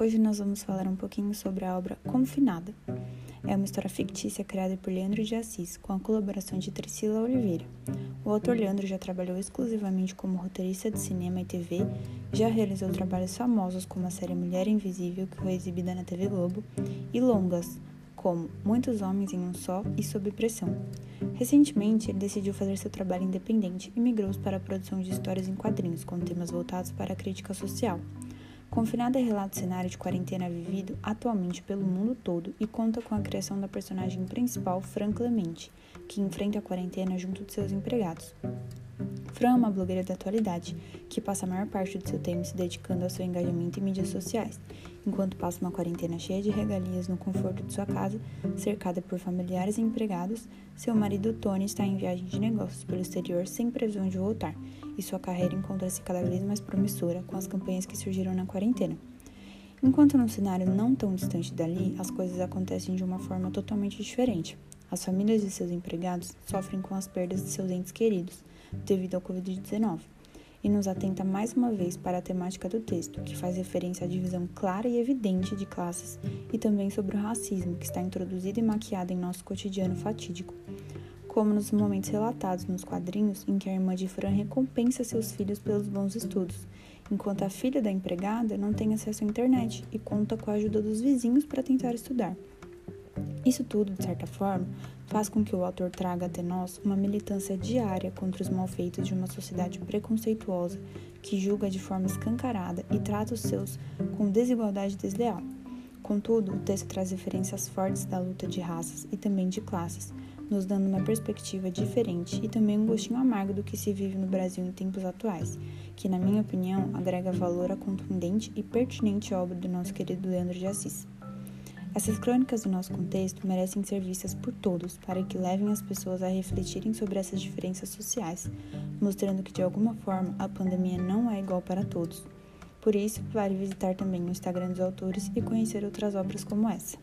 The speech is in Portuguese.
Hoje nós vamos falar um pouquinho sobre a obra Confinada. É uma história fictícia criada por Leandro de Assis, com a colaboração de Priscila Oliveira. O autor Leandro já trabalhou exclusivamente como roteirista de cinema e TV, já realizou trabalhos famosos como a série Mulher Invisível, que foi exibida na TV Globo, e longas, como Muitos Homens em um Só e Sob Pressão. Recentemente, ele decidiu fazer seu trabalho independente e migrou para a produção de histórias em quadrinhos com temas voltados para a crítica social. Confinada relata o cenário de quarentena vivido atualmente pelo mundo todo e conta com a criação da personagem principal, Fran Clemente, que enfrenta a quarentena junto de seus empregados. Fran é uma blogueira da atualidade, que passa a maior parte do seu tempo se dedicando ao seu engajamento em mídias sociais, enquanto passa uma quarentena cheia de regalias no conforto de sua casa, cercada por familiares e empregados, seu marido Tony está em viagem de negócios pelo exterior sem previsão de voltar, e sua carreira encontra-se cada vez mais promissora com as campanhas que surgiram na quarentena. Enquanto num cenário não tão distante dali, as coisas acontecem de uma forma totalmente diferente. As famílias de seus empregados sofrem com as perdas de seus entes queridos, devido ao Covid-19, e nos atenta mais uma vez para a temática do texto, que faz referência à divisão clara e evidente de classes e também sobre o racismo que está introduzido e maquiado em nosso cotidiano fatídico. Como nos momentos relatados nos quadrinhos em que a irmã de Fran recompensa seus filhos pelos bons estudos, enquanto a filha da empregada não tem acesso à internet e conta com a ajuda dos vizinhos para tentar estudar. Isso tudo, de certa forma, faz com que o autor traga até nós uma militância diária contra os malfeitos de uma sociedade preconceituosa que julga de forma escancarada e trata os seus com desigualdade desleal. Contudo, o texto traz referências fortes da luta de raças e também de classes, nos dando uma perspectiva diferente e também um gostinho amargo do que se vive no Brasil em tempos atuais, que, na minha opinião, agrega valor à contundente e pertinente obra do nosso querido Leandro de Assis. Essas crônicas do nosso contexto merecem ser vistas por todos para que levem as pessoas a refletirem sobre essas diferenças sociais, mostrando que de alguma forma a pandemia não é igual para todos. Por isso, vale visitar também o Instagram dos autores e conhecer outras obras como essa.